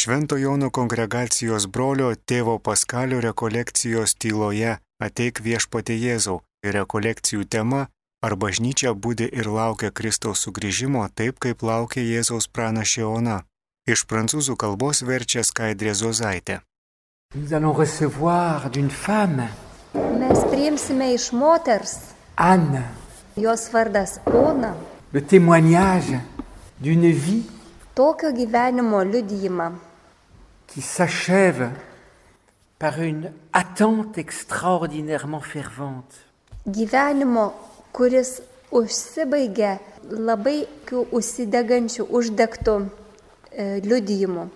Švento Jono kongregacijos brolio tėvo Paskalio rekolekcijos tyloje Ateik viešpatė Jėzau ir rekolekcijų tema Ar bažnyčia būdi ir laukia Kristaus sugrįžimo taip, kaip laukia Jėzaus pranašė Ona. Iš prancūzų kalbos verčia Skaidrė Zozaitė. Nous allons recevoir d'une femme, Mes priimsime iš moters, Anne, jos vardas Ona, le témoignage d'une vie tokio gyvenimo liudijimą, qui s'achève par une attente extraordinairement fervente. gyvenimo, kuris užsibaigia labai tokiu užsidegančiu, uždegtu e, liudijimu,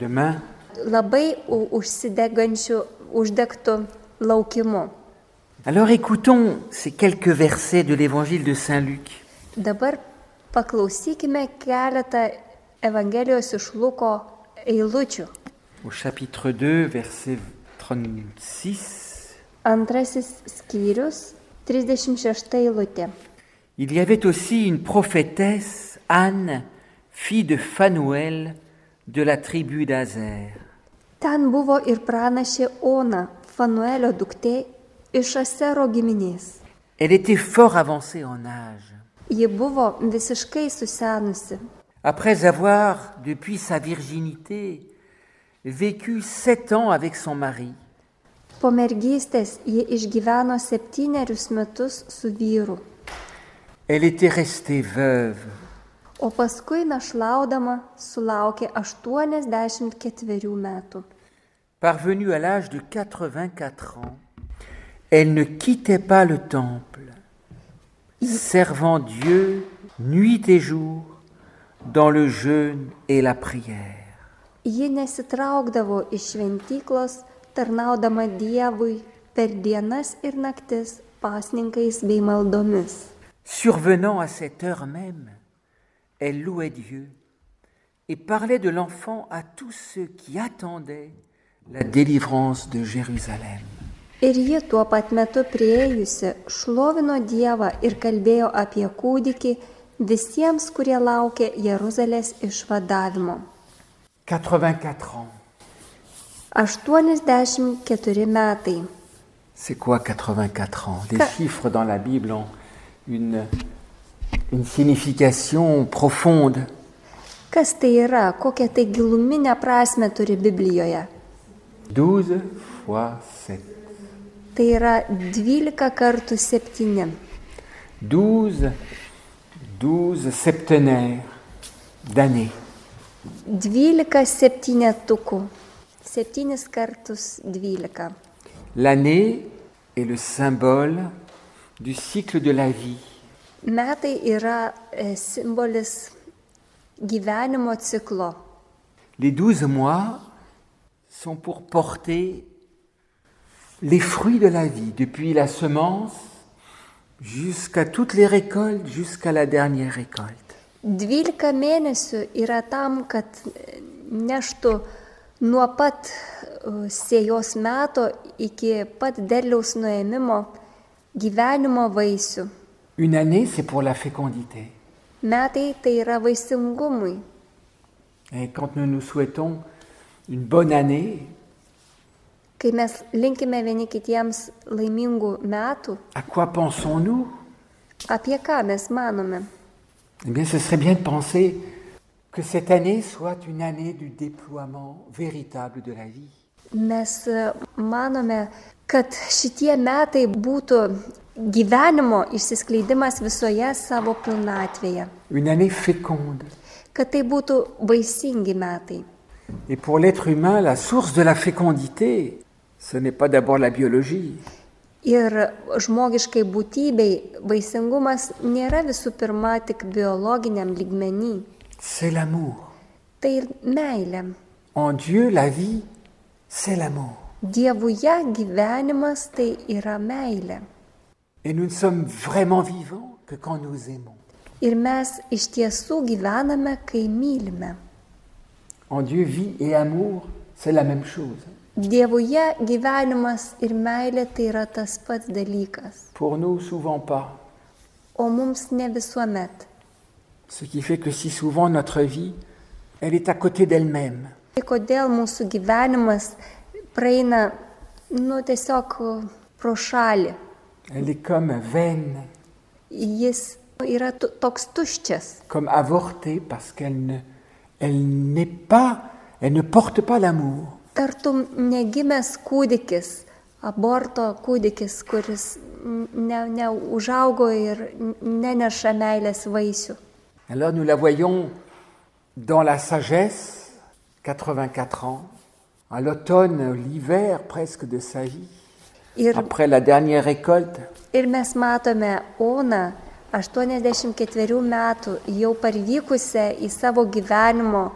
Demain, labai u- užsidegančiu, uždegtu laukimu. alors écoutons ces quelques versets de l'évangile de Saint Luc. Dabar paklausykime keletą Evangelijos iš Luko eilučių. Au chapitre 2, verset 36, Antrasis skyrius, 36 eilutė. il y avait aussi une prophétesse, Anne, fille de Phanuel, de la tribu d'Azer. Ten buvo ir pranašė Ona, Fanuelio duktė iš Asero giminės. Elle était fort avancée en âge. Ji buvo visiškai susenusi. Après avoir, depuis sa virginité, vécu sept ans avec son mari, Po mergystės ji išgyveno septynerius metus su vyru, elle était restée veuve. o paskui našlaudama sulaukė 84 metų. Parvenue à l'âge de 84 ans, elle ne quittait pas le temple, servant Dieu nuit et jour dans le jeûne et la prière. Ji nesitraukdavo iš šventyklos, tarnaudama Dievui per dienas ir naktis pasninkais bei maldomis. Survenant à cette heure même, elle louait Dieu et parlait de l'enfant à tous ceux qui attendaient la délivrance de Jérusalem. Ir ji tuo pat metu prieijusi šlovino Dievą ir kalbėjo apie kūdikį visiems, kurie laukė Jeruzalės išvadavimo. 84 ans. 84 metai. C'est quoi 84 ans? Les Qua- chiffres dans la Bible ont une, une signification profonde. Kas tai yra, kokią tai giluminę prasme turi Biblijoje? 12 fois 7. Tai yra 12 kartų 7. 12, 12 septenaires d'années. 12 septynetukų. 7 kartus 12. L'année est le symbole du cycle de la vie. Metai yra e, simbolis gyvenimo ciklo. Les 12 mois sont pour porter les fruits de la vie, depuis la semence jusqu'à toutes les récoltes, jusqu'à la dernière récolte. 12 mėnesių yra tam, kad neštų nuo pat e, sėjos meto iki pat derliaus nuėmimo gyvenimo vaisių. Une année, c'est pour la fécondité. Metai tai yra vaisingumui. Et quand nous nous souhaitons une bonne année, Kai mes linkime vieni kitiems laimingų metų, à quoi pensons-nous apie ką mes manome? Eh bien, ce serait bien de penser que cette année soit une année du déploiement véritable de la vie. Mes e, manome, kad šitie metai būtų gyvenimo išsiskleidimas visoje savo pilnatvėje. Une année féconde. Kad tai būtų vaisingi metai. Et pour l'être humain, la source de la fécondité, ce n'est pas d'abord la biologie, Ir žmogiškai būtybei vaisingumas nėra visų pirma tik biologiniam lygmenį. c'est l'amour. Tai ir meilė. En Dieu, la vie, c'est l'amour. Dievuje gyvenimas tai yra meilė. Et nous ne sommes vraiment vivants que quand nous aimons. Ir mes iš tiesų gyvename, kai mylime. En Dieu, vie et amour, c'est la même chose. Dievuje gyvenimas ir meilė tai yra tas pats dalykas. Pour nous, souvent pas. O mums ne visuomet. Ce qui fait que si souvent notre vie, elle est à côté d'elle-même. Tai kodėl mūsų gyvenimas praeina, nu, tiesiog pro šalį. Elle est comme vaine, Jis yra toks tuščias, comme avortée parce qu'elle ne, elle n'est pas, elle ne porte pas l'amour. Tartum negimęs kūdikis, aborto kūdikis, kuris ne- neužaugo ir neneša meilės vaisių. Alors nous la voyons dans la sagesse, 84 ans, à l'automne, l'hiver presque de sa vie, Ir, après la dernière récolte, ir mes matome Oną, 84 metų, jau parvykusią į savo gyvenimo o,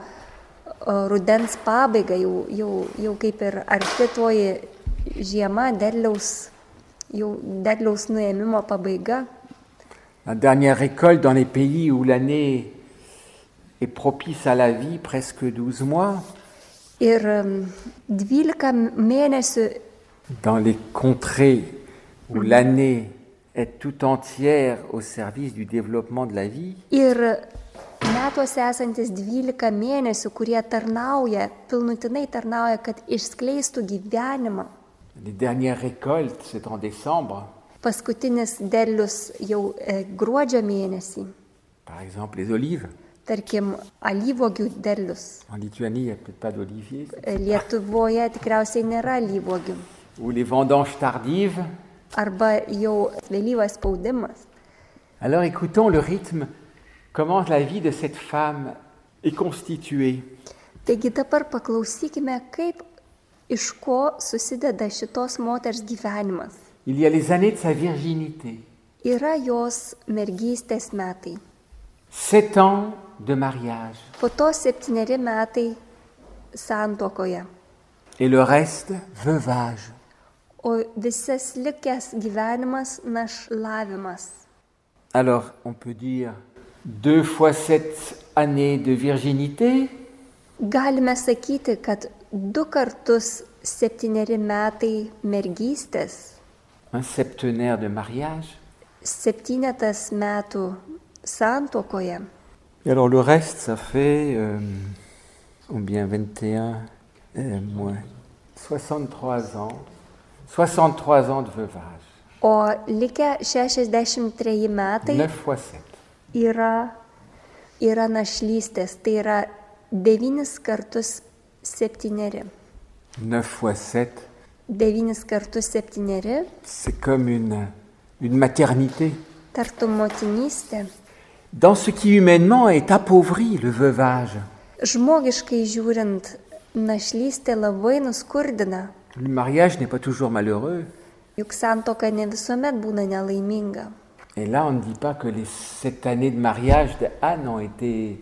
rudens pabaigą, jau, jau, jau kaip ir arti toji žiema, derliaus, jau derliaus nuėmimo pabaiga. la dernière récolte dans les pays où l'année est propice à la vie, presque 12 mois, Ir um, 12 mėnesių dans les contrées où l'année est tout entière au service du développement de la vie, ir metuose esantis 12 mėnesių, kurie tarnauja, pilnutinai tarnauja, kad išskleistų gyvenimą. Paskutinis derlius jau e, gruodžio mėnesį, par exemple les olives. tarkim, alyvogių derlius. E, Lietuvoje tikriausiai nėra alyvogių. Ou les vendanges tardives. Arba jau vėlyvas spaudimas. Alors écoutons le rythme, comment la vie de cette femme est constituée? Taigi dabar paklausykime, kaip iš ko susideda šitos moters gyvenimas. Il y a les années de sa virginité, Yra jos mergystės metai. sept ans de mariage, Po to septyneri metai santokoje. et le reste, veuvage. O visas likęs gyvenimas našlavimas. Alors on peut dire deux fois sept années de virginité, Galime sakyti, kad du kartus septyneri metai mergystės, un septenaire de mariage. septynetas metų santokoje. Et alors le reste, ça fait euh, combien 21 euh, moins 63 ans. 63 ans de veuvage. O likę 63 metai 9 fois 7. Yra, yra našlystės, tai yra devynis kartus septyneri. 9 fois 7, Devynis kartus septyneri, c'est comme une, une maternité. tartum motinystė. Dans ce qui humainement est appauvri, le veuvage. Žmogiškai žiūrint, našlystė labai nuskurdina, Le mariage n'est pas toujours malheureux. juk santoka ne visuomet būna nelaiminga. Et là, on ne dit pas que les sept années de mariage de Anne ont été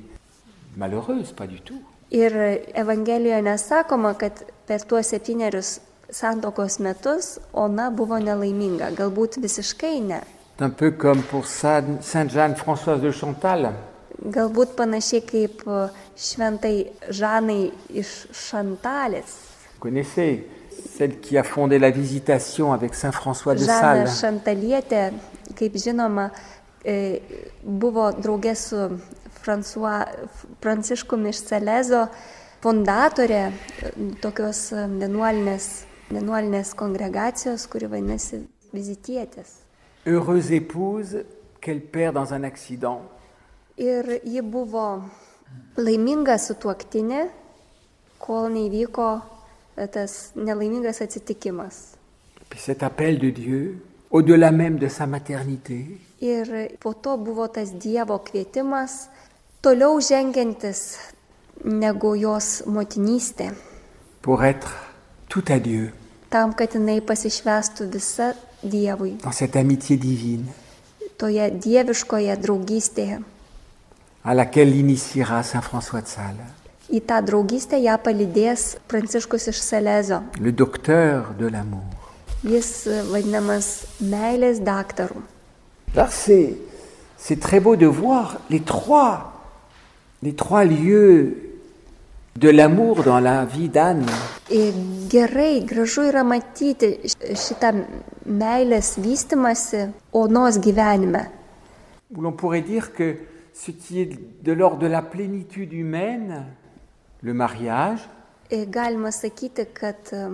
malheureuses, pas du tout. Ir Evangelijoje nesakoma, kad per tuos septynerius santokos metus ona buvo nelaiminga. Galbūt visiškai ne. C'est un peu comme pour Sainte Jeanne Françoise de Chantal. Galbūt panašiai kaip šventai Žanai iš Šantalės. Vous connaissez celle qui a fondé la visitation avec Saint François de kaip žinoma, e, buvo draugė su François, Pranciškumi iš Salezo, fundatorė e, tokios vienuolinės, vienuolinės kongregacijos, kuri vadinasi Vizitietės. Heureuse épouse qu'elle perd dans un accident. Ir ji buvo laiminga sutuoktinė, kol neįvyko tas nelaimingas atsitikimas. Cet appel de Dieu, au-delà même de sa maternité, Ir po to buvo tas Dievo kvietimas toliau žengiantis negu jos motinystė, pour être tout à Dieu, tam, kad jinai pasišvestų visa Dievui, dans cette amitié divine, toje dieviškoje draugystėje. à laquelle l'initiera Saint François de Sales, Į tą draugystę ją palydės Pranciškus iš Salezo. le docteur de l'amour. Jis e, vadinamas meilės daktaru. C'est, très beau de voir les trois, les trois lieux de l'amour dans la vie d'Anne. Ir gerai, gražu yra matyti š- šitą meilės vystimasi onos gyvenime. où l'on pourrait dire que ce qui est de l'ordre de la plénitude humaine, le mariage, e, galima sakyti, kad e,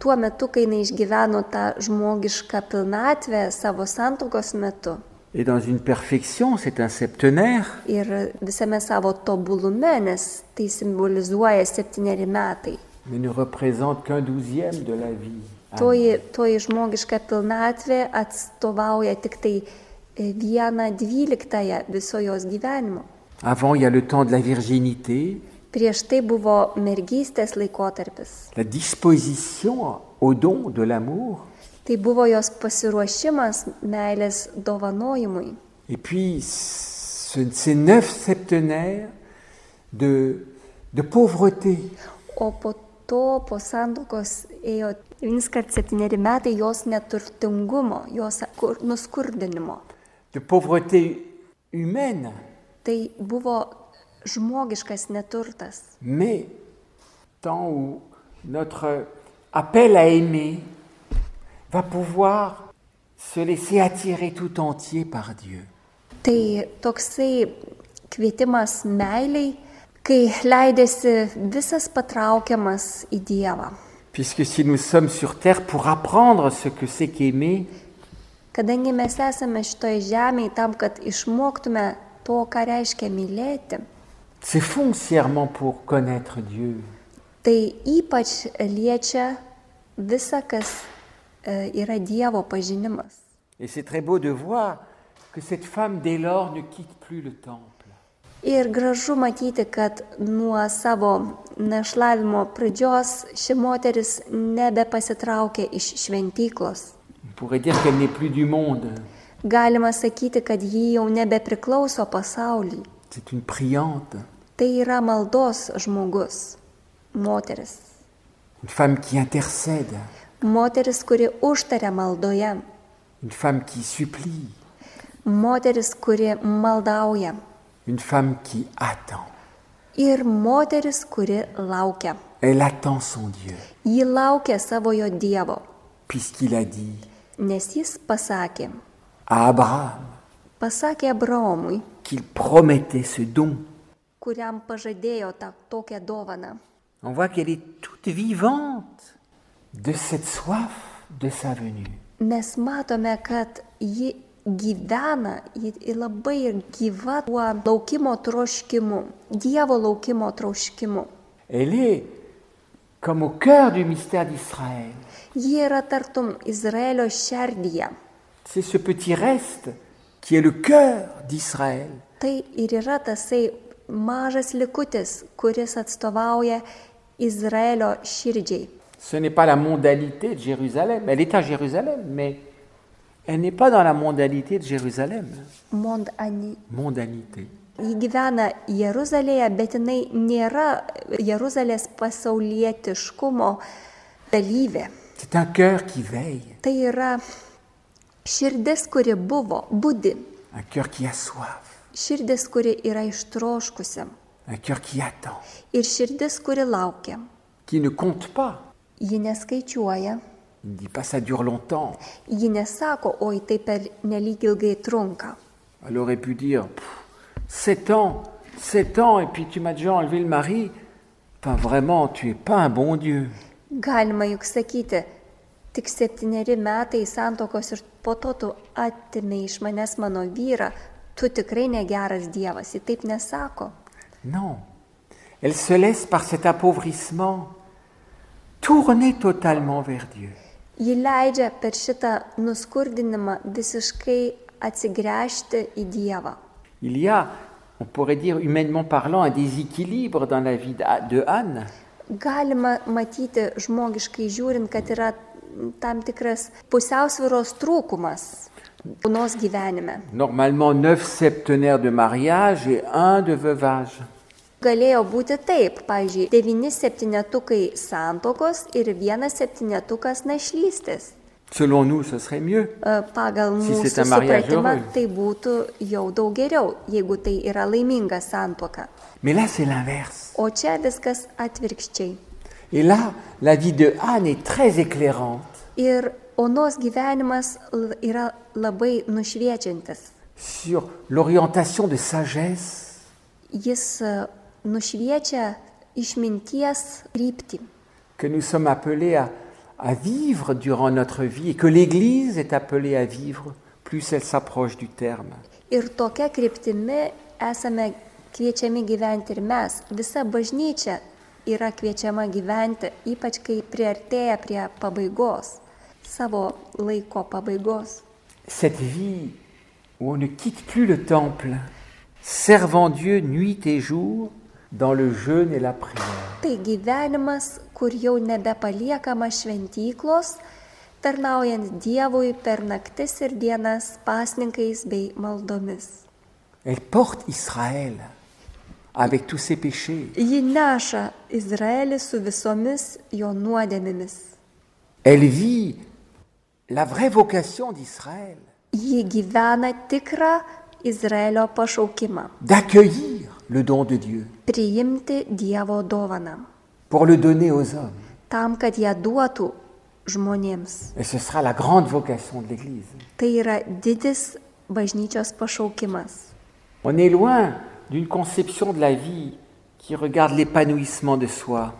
tuo metu, kai jinai išgyveno tą žmogišką pilnatvę savo santokos metu Et dans une perfection, c'est un septenaire. ir visame savo tobulume, nes tai simbolizuoja septyneri metai. mais ne représente qu'un douzième de la vie. Toji, toji žmogiška pilnatvė atstovauja tik tai e, vieną dvyliktąją viso jos gyvenimo. Avant, il y a le temps de la virginité, Prieš tai buvo mergystės laikotarpis. la disposition au don de l'amour, Tai buvo jos pasiruošimas meilės dovanojimui. et puis ce- ces neuf septenaires de, de pauvreté, O po to, po santokos ėjo vienskart septyneri metai jos neturtingumo, jos kur- nuskurdinimo. de pauvreté humaine, Tai buvo žmogiškas neturtas. mais temps où notre appel à aimer va pouvoir se laisser attirer tout entier par Dieu. Tai toksai kvietimas meiliai, kai leidėsi visas patraukiamas į Dievą. Puisque si nous sommes sur terre pour apprendre ce que c'est qu'aimer, Kadangi mes esame šitoje žemėje tam, kad išmoktume to, ką reiškia mylėti, c'est foncièrement pour connaître Dieu. tai ypač liečia visa, kas e, yra Dievo pažinimas. Et c'est très beau de voir que cette femme, dès lors, ne quitte plus le temple. Ir gražu matyti, kad nuo savo našlavimo pradžios ši moteris nebepasitraukė iš šventyklos. On pourrait dire qu'elle n'est plus du monde. Galima sakyti, kad ji jau nebepriklauso pasauliui. C'est une priante, Tai yra maldos žmogus, moteris. une femme qui intercède, Moteris, kuri užtaria maldoje. une femme qui supplie, Moteris, kuri maldauja. une femme qui attend. Ir moteris, kuri laukia. Elle attend son Dieu, Ji laukia savojo Dievo, puisqu'il a dit nes jis pasakė, à Abraham pasakė Abraomui, qu'il promettait ce don. kuriam pažadėjo tą tokią dovaną. On voit qu'elle est toute vivante de cette soif de sa venue. Mes matome, kad ji gyvena, ji labai gyva tuo laukimo troškimu, Dievo laukimo troškimu. Elle est comme au cœur du mystère d'Israël. Ji yra tartum Izraelio šerdyje. C'est ce petit reste qui est le cœur d'Israël. Tai ir yra tasai mažas likutis, kuris atstovauja Izraelio širdžiai. Ce n'est pas la mondanité de Jérusalem. Elle est à Jérusalem, mais elle n'est pas dans la mondanité de Jérusalem. Mond ani. Mondanité. Ji gyvena Jeruzalėje, bet jinai nėra Jeruzalės pasaulietiškumo dalyvė. C'est un cœur qui veille, Tai yra širdis, kuri buvo, būdi. un cœur qui a soif, Širdis, kuri yra ištroškusi. un cœur qui attend, Ir širdis, kuri laukia. qui ne compte pas. Ji neskaičiuoja. Il ne dit pas ça dure longtemps. Ji nesako, oi tai per nelyg ilgai trunka. Elle aurait pu dire Pff, sept ans, et puis tu m'as déjà enlevé le mari. Enfin, vraiment, tu es pas un bon Dieu. Galima juk sakyti, tik septyneri metai santokos ir po to tu atimė iš manęs mano vyrą, tu tikrai negeras Dievas, ji taip nesako. Non. Elle se laisse par cet appauvrissement tourner totalement vers Dieu. Ji leidžia per šitą nuskurdinimą visiškai atsigręžti į Dievą. Il y a, on pourrait dire humainement parlant, un déséquilibre dans la vie de Anne. Galima matyti žmogiškai žiūrint, kad yra tam tikras pusiausviros trūkumas. Normalement, neuf septenaires de mariage et un de veuvage. Galėjo būti taip, pavyzdžiui, devyni septynetukai santokos ir vienas septynetukas našlystės. Selon nous, ce serait mieux. E, Pagal Si mūsų supratimą tai būtų jau daug geriau, jeigu tai yra laiminga santoka. Mais là, c'est l'inverse. O čia viskas atvirkščiai. Et là, la vie de Anne est très éclairante Ir onos gyvenimas l- yra labai nušviečiantis. sur l'orientation de sagesse Jis e, nušviečia išminties kryptį. que nous sommes appelés à, à vivre durant notre vie et que l'Église est appelée à vivre plus elle s'approche du terme. Ir tokia kryptimi esame kviečiami gyventi ir mes. Visa bažnyčia yra kviečiama gyventi, ypač kai priartėja prie pabaigos, savo laiko pabaigos. Cette vie où on ne quitte plus le temple, servant Dieu nuit et jour dans le jeûne et la prière. Tai gyvenimas, kur jau nebepaliekama šventyklos, tarnaujant Dievui per naktis ir dienas pasninkais bei maldomis. Elle porte Israël avec tous ses péchés. Ji neša Izraelį su visomis jo nuodėmėmis. Elle vit la vraie vocation d'Israël, Ji gyvena tikrą Izraelio pašaukimą d'accueillir le don de Dieu - priimti Dievo dovaną, pour le donner aux hommes. tam, kad ją duotų žmonėms. Et ce sera la grande vocation de l'Église. Tai yra didis bažnyčios pašaukimas. On est loin d'une conception de la vie qui regarde l'épanouissement de soi.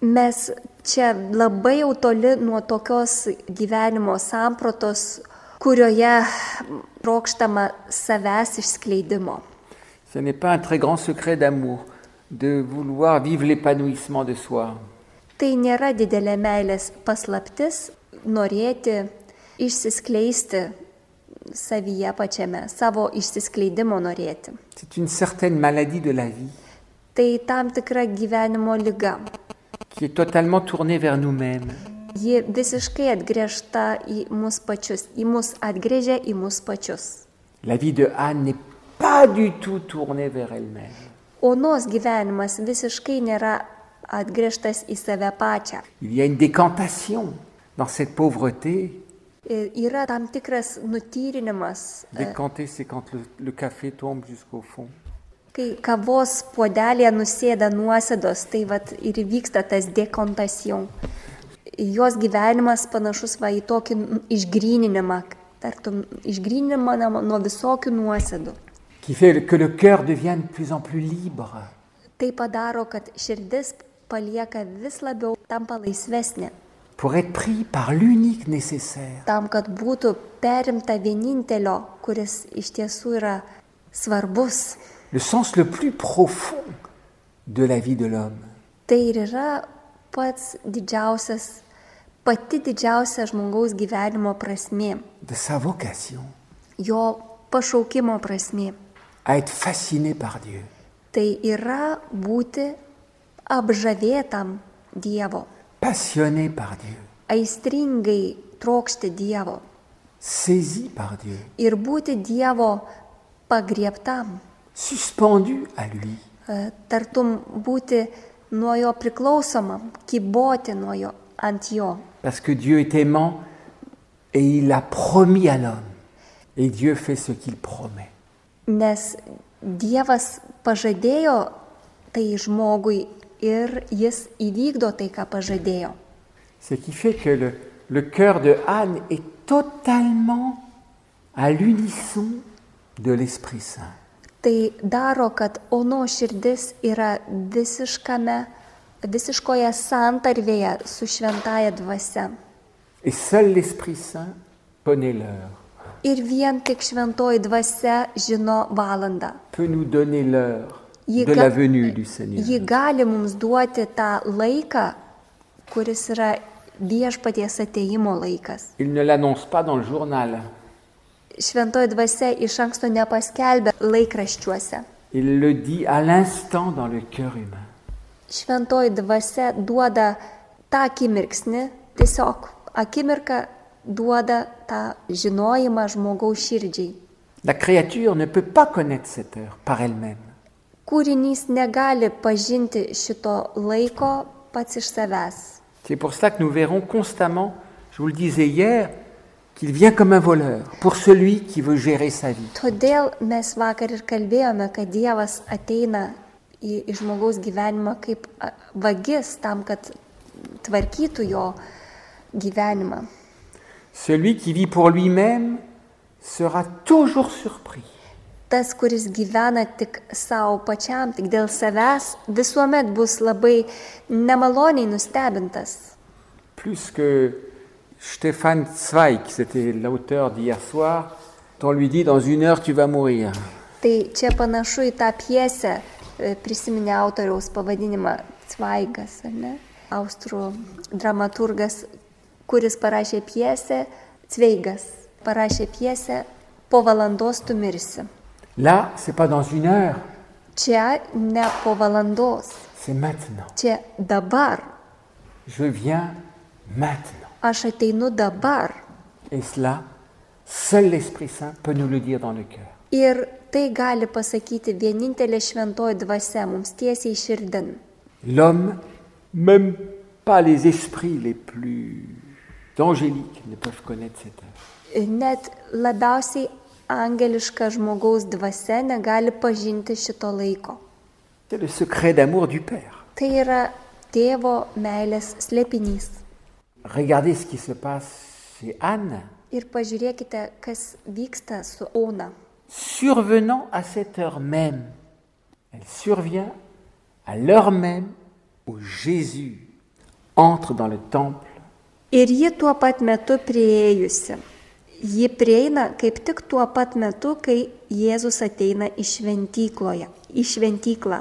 Mes čia labai jau toli nuo tokios gyvenimo sampratos, kurioje trokštama savęs išskleidimo. Ce n'est pas un très grand secret d'amour de vouloir vivre l'épanouissement de soi. Tai nėra didelė meilės paslaptis norėti išsiskleisti savyje pačiame, savo išsiskleidimo norėti. C'est une certaine maladie de la vie Tai tam tikra gyvenimo lyga. qui est totalement tournée vers nous-mêmes. Ji visiškai atgręžta į mus pačius, į mus į mus pačius. La vie de Anne n'est pas du tout tournée vers elle-même. Onos gyvenimas visiškai nėra atgręžtas į save pačią. Il y a une décantation dans cette pauvreté. Yra tam tikras nutyrinimas, e, Décanter, c'est quand le, le café tombe jusqu'au fond. kai kavos puodelėje nusėda nuosėdos, tai vat ir vyksta tas dekontacijų. Jos gyvenimas panašus va į tokį išgryninimą, tartum išgryninimą nuo- visokių nuosėdų. Qui fait que le cœur devient de plus en plus libre. Tai padaro, kad širdis palieka vis labiau tampa laisvesnė. Pour être pris par l'unique nécessaire. Tam, kad būtų perimta vienintelio, kuris iš tiesų yra svarbus. Le sens le plus profond de la vie de l'homme. Tai ir yra pats didžiausias, pati didžiausia žmogaus gyvenimo prasme, de sa vocation jo pašaukimo prasme. à être fasciné par Dieu, Tai yra būti apžavėtam Dievo, passionné par Dieu, aistringai trokšti Dievo saisi par Dieu, ir būti Dievo pagrieptam, suspendu à lui, tartum būti nuo jo priklausomam, kyboti nuo jo ant jo. parce que Dieu est aimant et il a promis à l'homme. Et Dieu fait ce qu'il promet. Nes Dievas pažadėjo tai žmogui ir jis įvykdo tai, ką pažadėjo. Ce qui fait que le, le cœur de Anne est totalement à l'unisson de l'Esprit Saint. Tai daro, kad Ono širdis yra visiškame, visiškoje santarvėje su šventaja dvasia. Et seul l'Esprit Saint connaît l'heure, Ir vien tik šventoji dvasia žino valandą. peut nous donner l'heure Ji de ga- la venue du Seigneur. Ji gali mums duoti tą laiką, kuris yra viešpaties ateimo laikas. Il ne l'annonce pas dans le journal. Šventoji dvasia iš anksto nepaskelbė laikraščiuose. Il le dit à l'instant dans le cœur humain. Šventoji dvasia duoda tą akimirksnį, tiesiog akimirką duoda tą žinojimą žmogaus širdžiai. La créature ne peut pas connaître cette heure par elle-même. Kūrinys negali pažinti šito laiko pats iš savęs. C'est pour cela que nous verrons constamment, je vous le disais hier, qu'il vient comme un voleur pour celui qui veut gérer sa vie. Todėl mes vakar ir kalbėjome, kad Dievas ateina į, į žmogaus gyvenimą kaip a, vagis tam, kad tvarkytų jo gyvenimą. Celui qui vit pour lui-même sera toujours surpris tas, kuris gyvena tik savo pačiam, tik dėl savęs, visuomet bus labai nemaloniai nustebintas. Plus que Stéphane Zweig, c'était l'auteur d'hier soir, on lui dit dans une heure tu vas mourir. Tai čia panašu į tą pjesę, e, prisiminė autoriaus pavadinimą Cvaigas, ar ne? Austrų dramaturgas, kuris parašė pjesę, Cveigas parašė pjesę Po valandos tu mirsi. Là, c'est pas dans une heure, Čia ne po valandos, c'est maintenant. čia dabar. Je viens maintenant. Aš ateinu dabar. Et cela, seul l'Esprit Saint peut nous le dire dans le cœur. Ir tai gali pasakyti vienintelė šventoji dvasia mums tiesiai širdin. L'homme, même pas les esprits les plus angéliques ne peuvent connaître cette heure. Net labiausiai angeliška žmogaus dvasia negali pažinti šito laiko. C'est le secret d'amour du Père. Tai yra tėvo meilės slėpinys. Regardez ce qui se passe chez Anne. Ir pažiūrėkite, kas vyksta su Ona. Survenant à cette heure même, elle survient à l'heure même où Jésus entre dans le temple Ir ji tuo pat metu priėjusi. Ji prieina kaip tik tuo pat metu, kai Jėzus ateina į šventykloje, į šventyklą.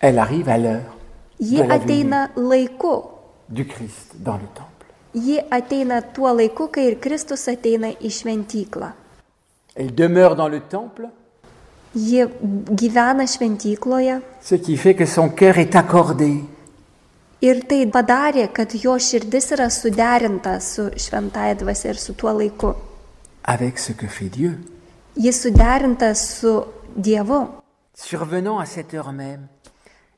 Elle arrive à l'heure Ji ateina laiku. du Christ dans le temple. Ji ateina tuo laiku, kai ir Kristus ateina į šventyklą. Elle demeure dans le temple, Ji gyvena šventykloje ce qui fait que son cœur est accordé ir tai padarė, kad jo širdis yra suderinta su šventąją dvasia ir su tuo laiku. avec ce que fait Dieu. Ji suderinta su Dievu. Survenant à cette heure même,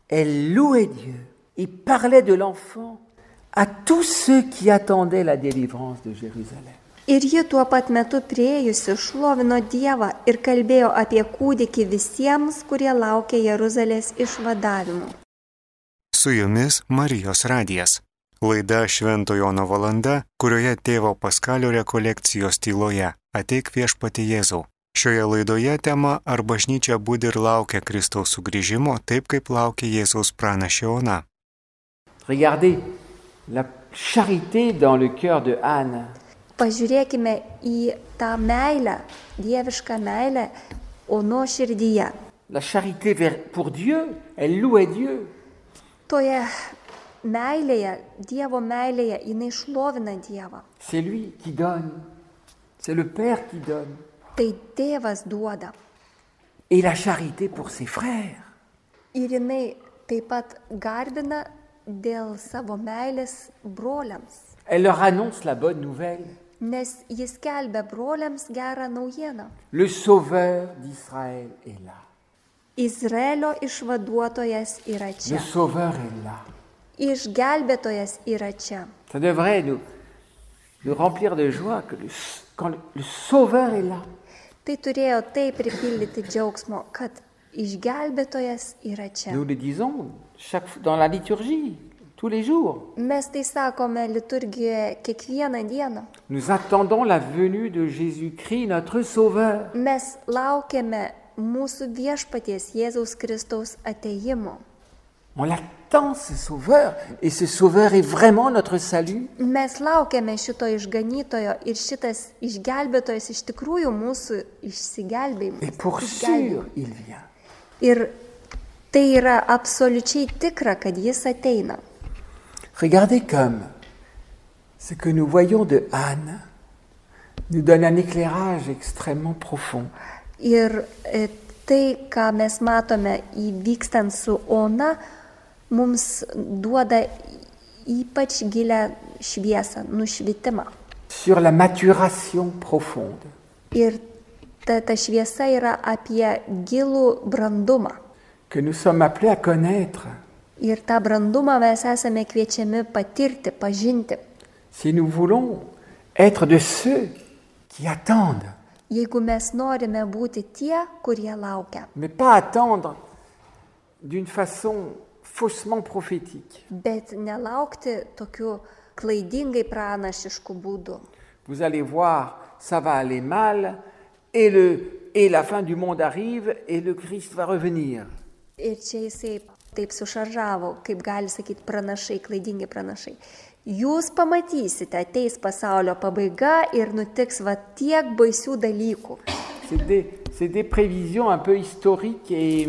elle louait Dieu et parlait de l'enfant à tous ceux qui attendaient la délivrance de Jérusalem. Ir ji tuo pat metu prieėjusi šlovino Dievą ir kalbėjo apie kūdikį visiems, kurie laukia Jeruzalės išvadavimo. Su jumis Marijos radijas. Laida Šventojono valanda, kurioje tėvo Paskalio rekolekcijos tyloje ateik viešpati Jėzau. Šioje laidoje tema ar bažnyčia būdi ir laukia Kristaus sugrįžimo, taip kaip laukia Jėzaus pranašė Ona. Regardez la charité dans le cœur de Anne. Pažiūrėkime į tą meilę, dievišką meilę, Ono širdyje. La charité vers- pour Dieu, elle louait Dieu. Toje meilėje, Dievo meilėje, jinai šlovina Dievą. C'est lui qui donne. C'est le Père qui donne. Tai tėvas duoda. Et la charité pour ses frères. Ir jinai taip pat garbina dėl savo meilės broliams. Elle leur annonce la bonne nouvelle. Nes jis kelbė broliams gerą naujieną. Le Sauveur d'Israël est là. Izraelio išvaduotojas yra Le čia. Sauveur est là. Išgelbėtojas yra čia. Ça devrait nous, nous remplir de joie que le, quand le, le Sauveur est là. Tai turėjo taip pripildyti džiaugsmo, kad išgelbėtojas yra čia. Nous le disons chaque, fois- dans la liturgie, tous les jours. Mes tai sakome liturgijoje kiekvieną dieną. Nous attendons la venue de Jésus-Christ, notre Sauveur. Mes laukiame mūsų viešpaties Jėzaus Kristaus ateimo. On l'attend, ce Sauveur. Et ce Sauveur est vraiment notre salut. Mes laukiame šito išganytojo ir šitas išgelbėtojas iš tikrųjų mūsų išsigelbėjimas. Et pour sûr, il vient. Ir tai yra absoliučiai tikra, kad jis ateina. Regardez comme ce que nous voyons de Anne nous donne un éclairage extrêmement profond. Ir e, tai, ką mes matome įvykstant su Ona, mums duoda ypač gilę šviesą, nušvitimą. sur la maturation profonde. Ir ta, ta šviesa yra apie gilų brandumą. que nous sommes appelés à connaître Ir tą brandumą mes esame kviečiami patirti, pažinti. si nous voulons être de ceux qui attendent, Jeigu mes norime būti tie, kurie laukia, mais pas attendre d'une façon faussement prophétique. bet nelaukti tokiu klaidingai pranašišku būdu. Vous allez voir, ça va aller mal, et le, et la fin du monde arrive et le Christ va revenir. Ir čia jisai taip sušaržavo, kaip gali sakyti pranašai, klaidingi pranašai. Jūs pamatysite, ateis pasaulio pabaiga ir nutiks va tiek baisių dalykų. C'est des, c'est des prévisions un peu historiques et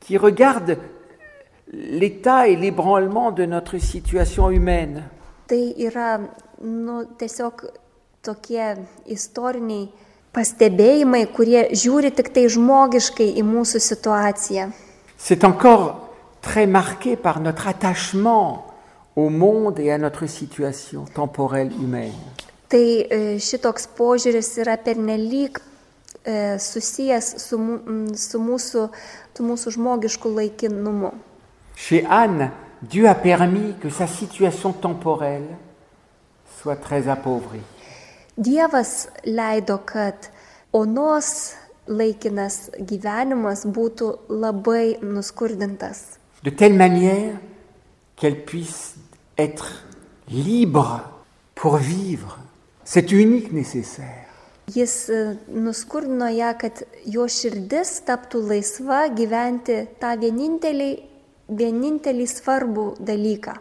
qui regardent l'état et l'ébranlement de notre situation humaine. Tai yra nu, tiesiog tokie istoriniai pastebėjimai, kurie žiūri tik tai žmogiškai į mūsų situaciją. C'est encore très marqué par notre attachement au monde et à notre situation temporelle humaine. Tai e, šitoks požiūris yra pernelyg e, susijęs su, mu- m, su, mūsų, su mūsų žmogišku laikinumu. Chez Anne, Dieu a permis que sa situation temporelle soit très appauvrie. Dievas leido, kad onos laikinas gyvenimas būtų labai nuskurdintas. de telle manière qu'elle puisse être libre pour vivre cet unique nécessaire. Jis e, nuskurdino ją, kad jo širdis taptų laisva gyventi tą vienintelį, vienintelį svarbų dalyką.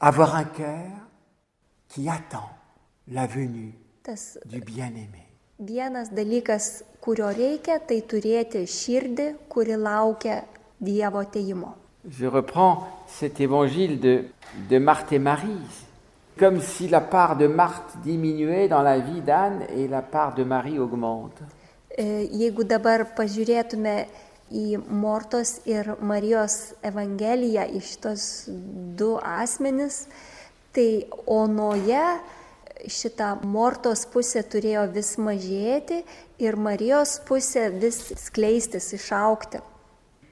Avoir un cœur qui attend la venue Tas du bien-aimé. vienas dalykas, kurio reikia, tai turėti širdį, kuri laukia Dievo ateimo. Je reprends cet évangile de, de Marthe et Marie, comme si la part de Marthe diminuait dans la vie d'Anne et la part de Marie augmente. E, Jeigu dabar pažiūrėtume į Mortos ir Marijos Evangeliją, į šitos du asmenis, tai onoje šita Mortos pusė turėjo vis mažėti ir Marijos pusė vis skleistis, išaukti.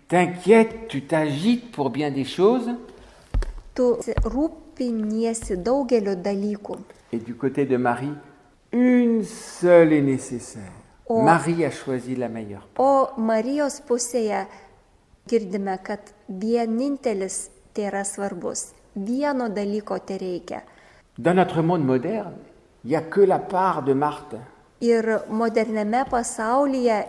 T'inquiètes, tu t'agites pour bien des choses, et du côté de Marie, une seule est nécessaire. Oh. Marie a choisi la meilleure. O Marijos pusėje girdime, kad vienintelis tai yra svarbus. Vieno dalyko tai reikia. Dans notre monde moderne, il n'y a que la part de Marthe. Ir moderniame pasaulyje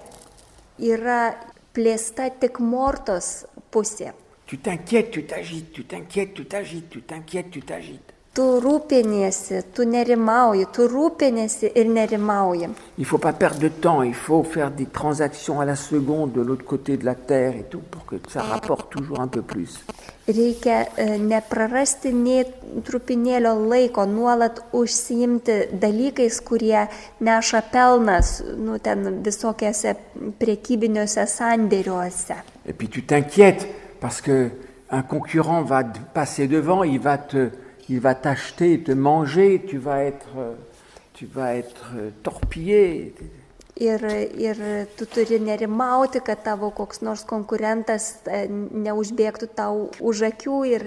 yra plėsta tik mortos pusė. Tu t'inquiètes, tu t'agites, tu t'inquiètes, tu t'agites, tu t'inquiètes, tu t'agites. Tu rūpiniesi, tu nerimauji, tu rūpiniesi ir nerimauji. Il ne faut pas perdre de temps, il faut faire des transactions à la seconde de l'autre côté de la Terre et tout pour que ça rapporte toujours un peu plus. Reikia e, neprarasti nei trupinėlio laiko, nuolat užsiimti dalykais, kurie neša pelnas, nu, ten visokiose priekybiniuose sandėriuose. Et puis tu t'inquiètes parce que un concurrent va passer devant, il va te, il va t'acheter, te manger, tu vas être, euh, tu vas être euh, torpillé. Ir, ir tu turi nerimauti, kad tavo koks nors konkurentas e, neužbėgtų tau už akių ir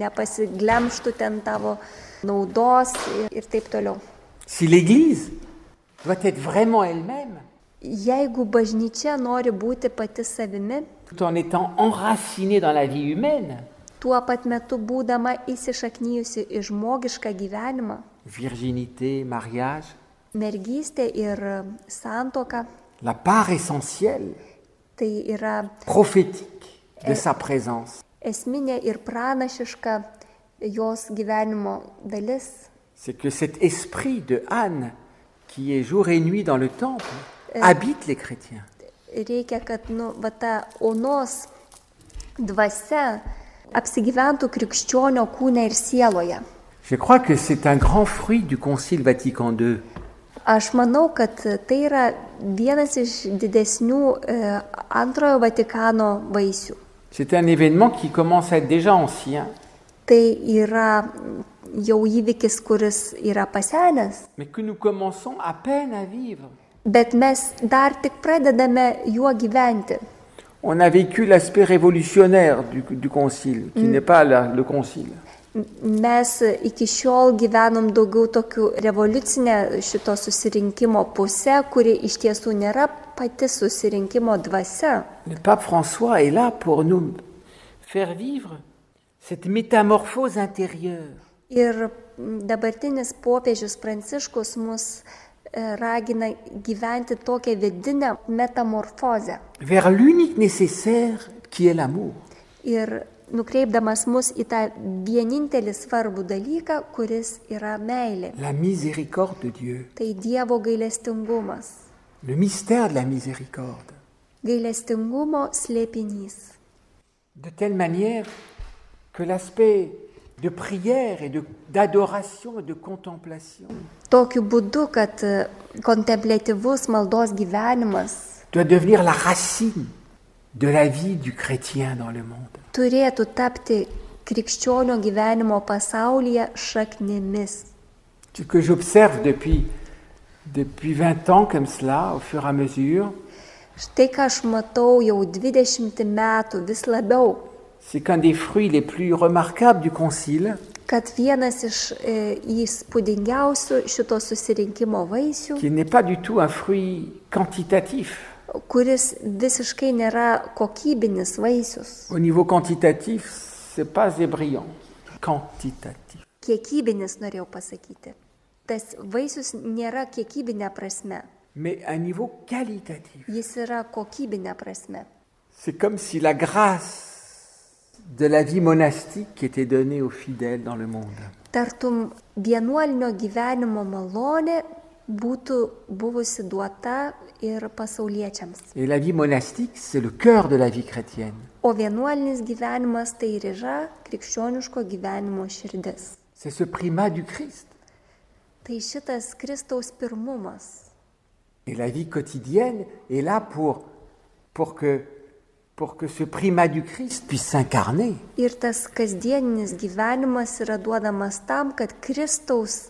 nepasiglemštų ten tavo naudos ir, ir taip toliau. Si l'Église doit être vraiment elle-même, Jeigu bažnyčia nori būti pati savimi, tout en étant enracinée dans la vie humaine, tuo pat metu būdama įsišaknyjusi į žmogišką gyvenimą, virginité, mariage, mergystė ir santoka, la part essentielle, tai yra prophétique de sa présence, esminė ir pranašiška jos gyvenimo dalis. c'est que cet esprit de Anne, qui est jour et nuit dans le temple, habite les chrétiens. Reikia, kad nu, va, ta onos dvasia apsigyventų krikščionio kūne ir sieloje. Je crois que c'est un grand fruit du Concile Vatican II. Aš manau, kad tai yra vienas iš didesnių e, antrojo Vatikano vaisių. C'est un événement qui commence à être déjà ancien, Tai yra jau įvykis, kuris yra pasenęs, mais que nous commençons à peine à vivre. bet mes dar tik pradedame juo gyventi. On a vécu l'aspect révolutionnaire du, du Concile, qui n'est pas la- le Concile. Mes iki šiol gyvenom daugiau tokių revoliucinę šito susirinkimo pusę, kuri iš tiesų nėra pati susirinkimo dvasia. Le pape François est là pour nous faire vivre cette métamorphose intérieure. Ir dabartinis popiežius Pranciškus mus e, ragina gyventi tokią vidinę metamorfozę. vers l'unique nécessaire qui est l'amour. Ir nukreipdamas mus į tą vienintelį svarbų dalyką, kuris yra meilė. La miséricorde de Dieu, Tai Dievo gailestingumas. le mystère de la miséricorde. Gailestingumo slėpinys. De telle manière que l'aspect de prière et de- d'adoration et de contemplation Tokiu būdu, kad e, kontemplatyvus maldos gyvenimas doit devenir la racine de la vie du chrétien dans le monde. turėtų tapti krikščionio gyvenimo pasaulyje šaknimis. Ce que j'observe depuis, depuis 20 ans comme cela, au fur et à mesure, Štai ką aš matau jau 20 metų vis labiau, c'est qu'un des fruits les plus remarquables du concile, kad vienas iš e, įspūdingiausių šito susirinkimo vaisių, qui n'est pas du tout un fruit quantitatif. kuris visiškai nėra kokybinis vaisius, Au niveau quantitatif, c'est pas ébrillant. Quantitatif. kiekybinis norėjau pasakyti. Tas vaisius nėra kiekybinė prasme, Mais à niveau qualitatif. jis yra kokybinė prasme. C'est comme si la grâce de la vie monastique était donnée aux fidèles dans le monde. Tartum vienuolinio gyvenimo malonė būtų buvusi duota ir pasauliečiams. Et la vie monastique, c'est le cœur de la vie chrétienne. O vienuolinis gyvenimas tai ir yra krikščioniško gyvenimo širdis. C'est ce primat du Christ. Tai šitas Kristaus pirmumas. Et la vie quotidienne est là pour, pour, que, Ir tas kasdieninis gyvenimas yra duodamas tam, kad Kristaus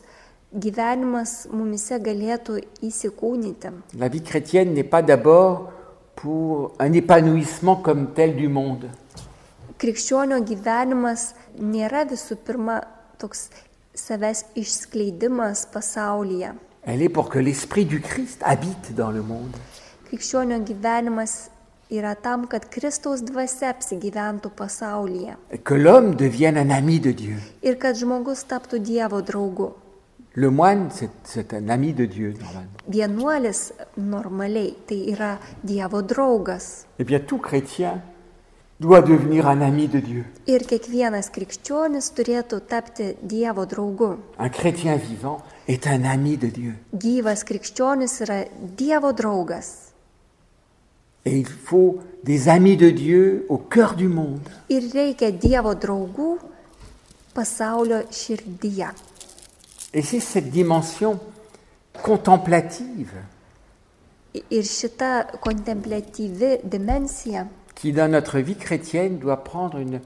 gyvenimas mumise galėtų įsikūnyti. La vie chrétienne n'est pas d'abord pour un épanouissement comme tel du monde. Krikščionio gyvenimas nėra visų pirma toks savęs išskleidimas pasaulyje. Elle est pour que l'Esprit du Christ habite dans le monde. Krikščionio gyvenimas yra tam, kad Kristaus dvasia apsigyventų pasaulyje que l'homme devienne un ami de Dieu. ir kad žmogus taptų Dievo draugu. Le moine, c'est- c'est un ami de Dieu, normalement. Vienuolis normaliai tai yra Dievo draugas. Eh bien, tout chrétien doit devenir un ami de Dieu. Ir kiekvienas krikščionis turėtų tapti Dievo draugu. Un chrétien vivant est un ami de Dieu. Gyvas krikščionis yra Dievo draugas. Et il faut des amis de Dieu au cœur du monde. Ir reikia Dievo draugų pasaulio širdyje. Et c'est cette dimension contemplative Ir šita kontemplatyvi dimensija, qui, dans notre vie chrétienne, doit prendre une,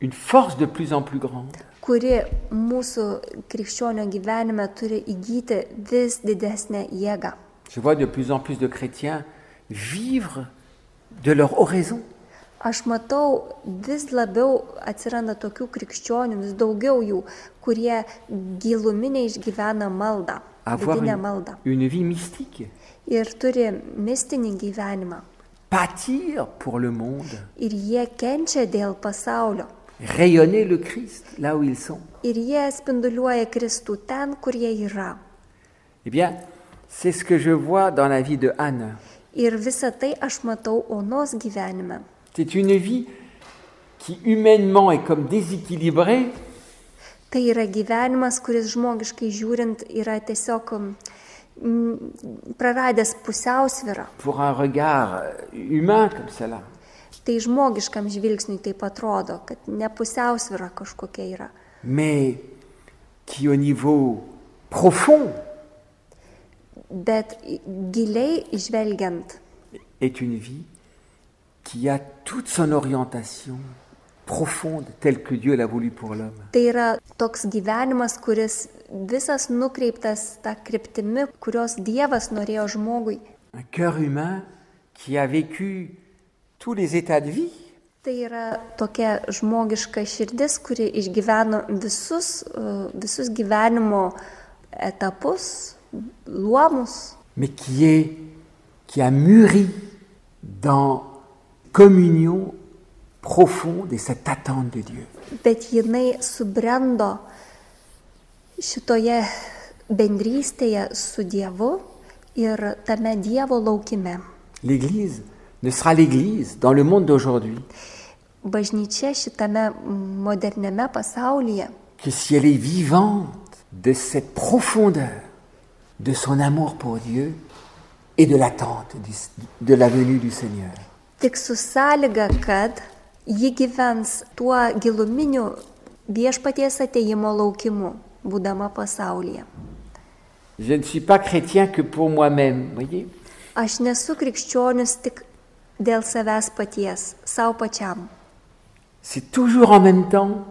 une force de plus en plus grande. kuri mūsų krikščionio gyvenime turi įgyti vis didesnę jėgą. Je vois de plus en plus de chrétiens vivre de leur oraison. Aš matau, vis labiau atsiranda tokių krikščionių, vis daugiau jų, kurie giluminiai išgyvena maldą, Avoir vidinę une, maldą. une vie mystique. Ir turi mistinį gyvenimą. Pâtir pour le monde. Ir jie kenčia dėl pasaulio. Rayonner le Christ là où ils sont. Ir jie spinduliuoja Kristų ten, kur jie yra. Eh bien, c'est ce que je vois dans la vie de Anne. Ir visą tai aš matau Onos gyvenime. C'est une vie qui humainement est comme déséquilibrée, Tai yra gyvenimas, kuris žmogiškai žiūrint yra tiesiog praradęs pusiausvyrą. pour un regard humain comme cela. Tai žmogiškam žvilgsniui taip atrodo, kad ne pusiausvyrą kažkokia yra. mais qui au niveau profond Bet giliai žvelgiant, est une vie qui a toute son orientation profonde telle que Dieu l'a voulu pour l'homme. tai yra toks gyvenimas, kuris visas nukreiptas tą kryptimi, kurios Dievas norėjo žmogui. Un cœur humain qui a vécu tous les états de vie, Tai yra tokia žmogiška širdis, kuri išgyveno visus, e, visus gyvenimo etapus, mais qui est qui a mûri dans communion profonde et cette attente de Dieu. bet jinai subrendo šitoje bendrystėje su Dievu ir tame Dievo laukime. L'Église ne sera l'Église dans le monde d'aujourd'hui Bažnyčia šitame moderniame pasaulyje que si elle est vivante de cette profondeur de son amour pour Dieu et de l'attente de la venue du Seigneur. tik su sąlyga, kad ji gyvens tuo giluminiu viešpaties ateimo laukimu, būdama pasaulyje. Je ne suis pas chrétien que pour moi-même, voyez. Aš nesu krikščionis tik dėl savęs paties, savo pačiam. C'est toujours en même temps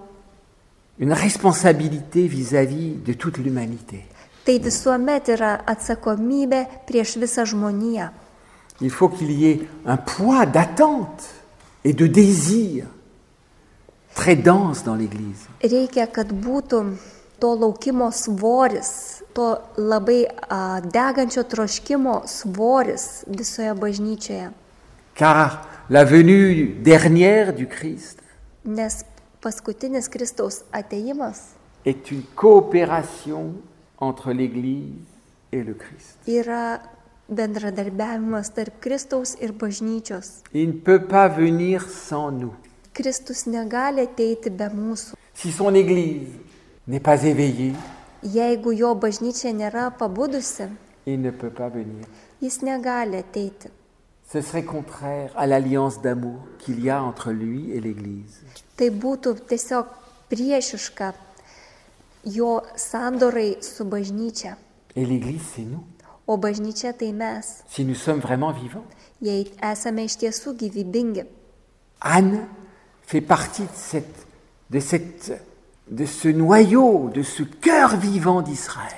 une responsabilité vis-à-vis de toute l'humanité. Tai visuomet yra atsakomybė prieš visą žmoniją. Il faut qu'il y ait un poids d'attente et de désir très dense dans l'Église. Reikia, kad būtų to laukimo svoris, to labai a, degančio troškimo svoris visoje bažnyčioje. Car la venue dernière du Christ Nes paskutinis Kristaus ateimas est une coopération entre l'Église et le Christ. yra bendradarbiavimas tarp Kristaus ir bažnyčios. Il ne peut pas venir sans nous. Kristus negali ateiti be mūsų. Si son Église n'est pas éveillée, Jeigu jo bažnyčia nėra pabudusi, il ne peut pas venir. jis negali ateiti. Ce serait contraire à l'alliance d'amour qu'il y a entre lui et l'Église. Tai būtų tiesiog priešiška jo sandorai su bažnyčia. Et l'Église, c'est nous, O bažnyčia tai mes, si nous sommes vraiment vivants. jei esame iš tiesų gyvybingi. Anne fait partie de, cette, de, cette, de ce noyau, de ce cœur vivant d'Israël.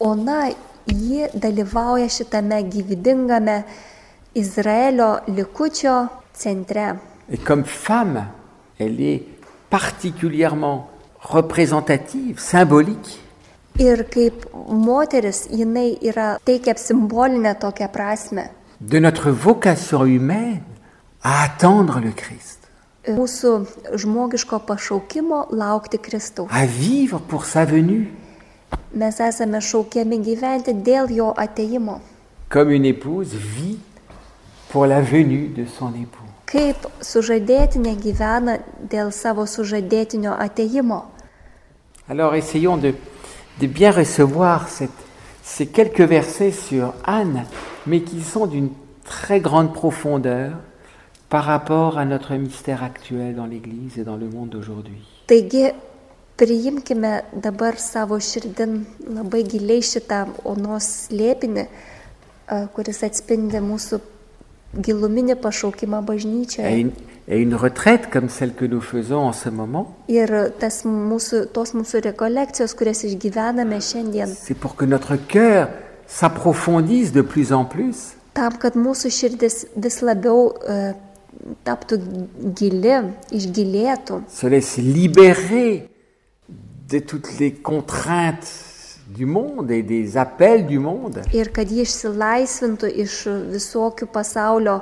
Ona, ji dalyvauja šitame gyvybingame Izraelio likučio centre. Et comme femme, elle est particulièrement représentative, symbolique Ir kaip moteris, jinai yra teikia simbolinę tokią prasme. de notre vocation humaine à attendre le Christ, Mūsų žmogiško pašaukimo laukti Kristaus. à vivre pour sa venue, Mes esame šaukiami gyventi dėl jo ateimo. comme une épouse vit pour la venue de son époux. Kaip sužadėtinė gyvena dėl savo sužadėtinio ateimo. Alors essayons de, bien recevoir ces quelques versets sur Anne, mais qui sont d'une très grande profondeur par rapport à notre mystère actuel dans l'Église et dans le monde d'aujourd'hui. Giluminį pašaukimą une, et une retraite comme celle que nous faisons en ce moment, c'est pour que notre cœur s'approfondisse de plus en plus. Tam, kad mūsų širdis vis labiau e, taptų gili, išgilėtų, se laisse libérer de toutes les contraintes du monde et des appels du monde ir kad jie išsilaisvintų iš visokių pasaulio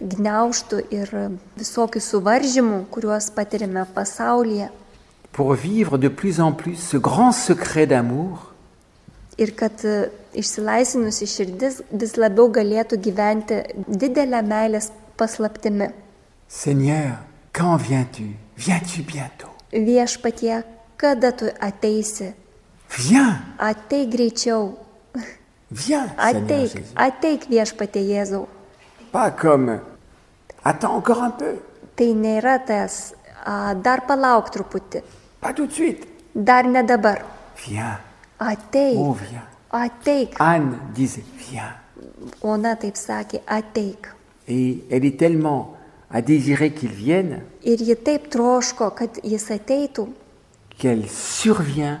gniauštų ir visokių suvaržymų, kuriuos patirime pasaulyje. pour vivre de plus en plus ce grand secret d'amour Ir kad e, išsilaisvinusi širdis vis labiau galėtų gyventi didelę meilės paslaptimi. Seigneur, quand viens-tu Viens-tu bientôt Viešpatie, kada tu ateisi? Viens, Ateik greičiau. viens, Seigneur Ateik, Jésus. ateik viešpatie Jėzau. Pas comme attends encore un peu, Tai nėra tas, a, dar palauk truputį, pas tout de suite. dar ne dabar. Viens, Ateik, oh viens. ateik. Anne disait viens. Ona taip sakė, ateik. Et elle est tellement à désirer qu'il vienne Ir ji taip troško, kad jis ateitų, qu'elle survient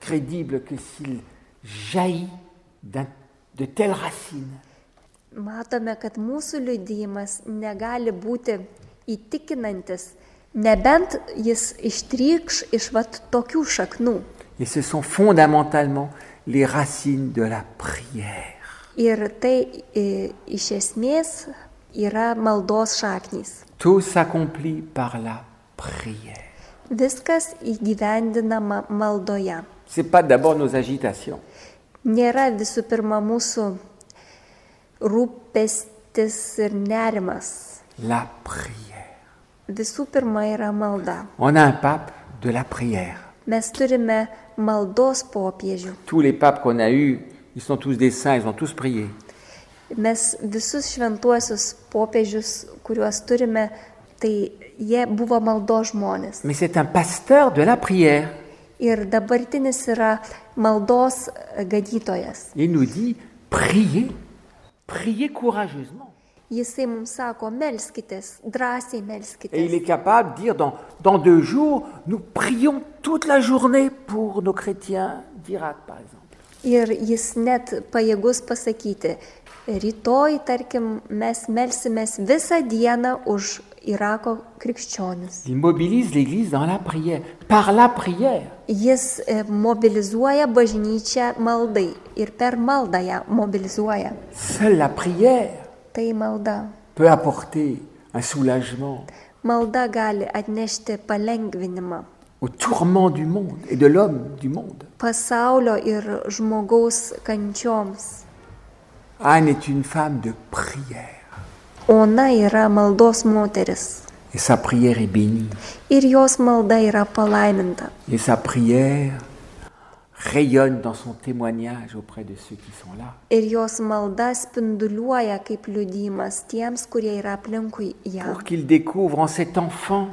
crédible que s'il jaillit d'un- de telles racines. Matome, kad mūsų liudijimas negali būti įtikinantis, nebent jis ištrykš iš vat tokių šaknų. Et ce sont fondamentalement les racines de la prière. Ir tai e, iš esmės yra maldos šaknys. Tout s'accomplit par la prière. Viskas įgyvendinama maldoje. Ce n'est pas d'abord nos agitations. Nėra visų pirma mūsų rūpestis ir nerimas. La prière. Visų pirma yra malda. On a un pape de la prière. Mes turime maldos popiežių. Tous les papes qu'on a eus, ils sont tous des saints, ils ont tous prié. Mes visus šventuosius popiežius, kuriuos turime, tai jie buvo maldos žmonės. Mais c'est un pasteur de la prière. Ir dabartinis yra maldos gadytojas. Il nous dit, priez, priez courageusement. Jisai mums sako, melskitės, drąsiai Et il melskitės. est capable de dire, dans, dans deux jours, nous prions toute la journée pour nos chrétiens d'Irak, par exemple. Ir jis net pajėgus pasakyti, rytoj, tarkim, mes melsimės visą dieną už Irako krikščionis. Il mobilise l'Église dans la prière, par la prière. Jis e, mobilizuoja bažnyčią maldai ir per maldą ją mobilizuoja. Seule la prière Tai malda. peut apporter un soulagement Malda gali atnešti palengvinimą au tourment du monde et de l'homme du monde. pasaulio ir žmogaus kančioms. Anne est une femme de prière Ona yra maldos moteris et sa prière est bénie. ir jos malda yra palaiminta. Et sa prière rayonne dans son témoignage auprès de ceux qui sont là. Ir jos malda spinduliuoja kaip liudymas tiems, kurie yra aplinkui ją. Pour qu'ils découvrent en cet enfant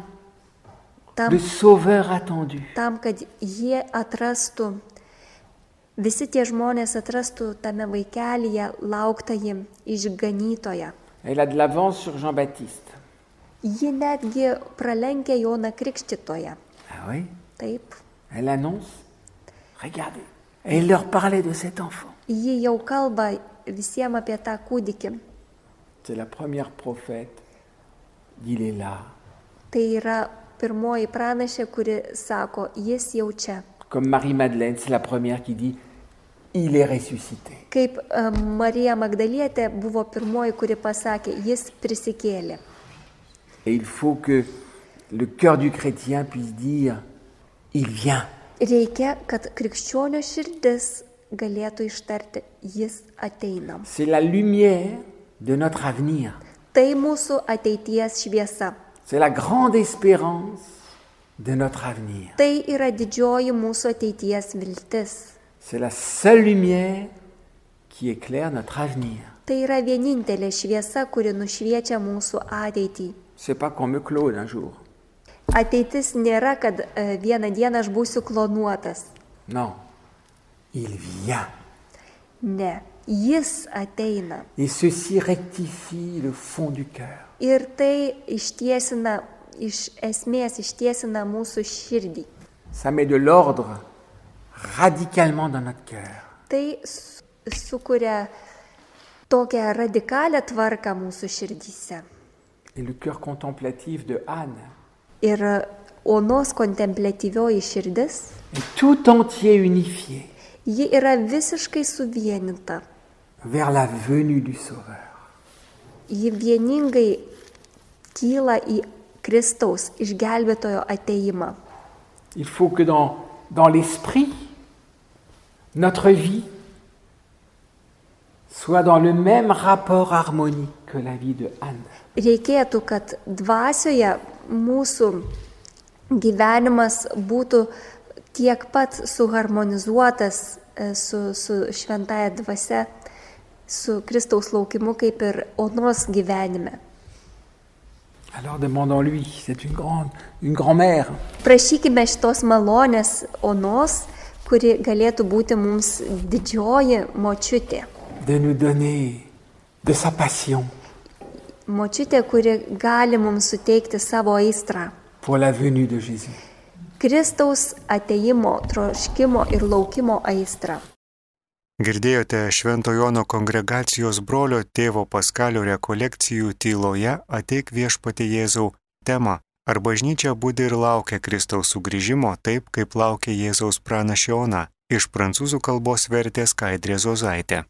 Tam, le sauveur attendu. tam, kad jie atrastų, visi tie žmonės atrastų tame vaikelyje lauktąjį išganytoją. Elle a de l'avance sur Jean-Baptiste. Ji netgi pralenkia Joną Krikštitoje. Ah oui Taip. Elle annonce, regardez. Et elle leur parlait de cet enfant. Ji jau kalba visiems apie tą kūdikį. C'est la première prophète. Il est là. Tai yra pirmoji pranašė, kuri sako, jis jau čia. Comme Marie-Madeleine, c'est la première qui dit, il est ressuscité. Kaip e, Marija Magdalietė buvo pirmoji, kuri pasakė, jis prisikėlė. Et il faut que le cœur du chrétien puisse dire, il vient. Reikia, kad krikščionio širdis galėtų ištarti, jis ateina. C'est la lumière de notre avenir. Tai mūsų ateities šviesa. C'est la grande espérance. Tai yra didžioji mūsų ateities viltis. C'est la seule lumière qui éclaire notre avenir. Tai yra vienintelė šviesa, kuri nušviečia mūsų ateitį. C'est pas qu'on me clone un jour. Ateitis nėra, kad e, vieną dieną aš būsiu klonuotas. Non, il vient. Ne, jis ateina. Et ceci rectifie le fond du cœur. Ir tai ištiesina, iš esmės ištiesina mūsų širdį. Ça met de l'ordre radicalement dans notre cœur. Tai su- sukuria tokią radikalią tvarką mūsų širdyse. Et le cœur contemplatif de Anne Ir onos kontemplatyvioji širdis, est tout entier unifié ji yra visiškai suvieninta. vers la venue du Sauveur. Ji vieningai kyla į Kristaus išgelbėtojo ateimą. Il faut que dans, dans l'esprit, notre vie soit dans le même rapport harmonique que la vie de Anne. Reikėtų, kad dvasioje mūsų gyvenimas būtų tiek pat suharmonizuotas e, su, su šventaja dvasia, su Kristaus laukimu, kaip ir onos gyvenime. Alors demandons-lui, c'est une grande, une grand-mère. Prašykime šitos malonės onos, kuri galėtų būti mums didžioji močiutė. de nous donner de sa passion Močiutė, kuri gali mums suteikti savo aistrą. pour la venue de Jésus. Kristaus ateimo, troškimo ir laukimo aistrą. Girdėjote Švento Jono kongregacijos brolio tėvo Paskalio rekolekcijų tyloje ateik viešpati Jėzau temą. Ar bažnyčia būdi ir laukia Kristaus sugrįžimo taip, kaip laukia Jėzaus pranašiona? Iš prancūzų kalbos vertė Skaidrė Zozaitė.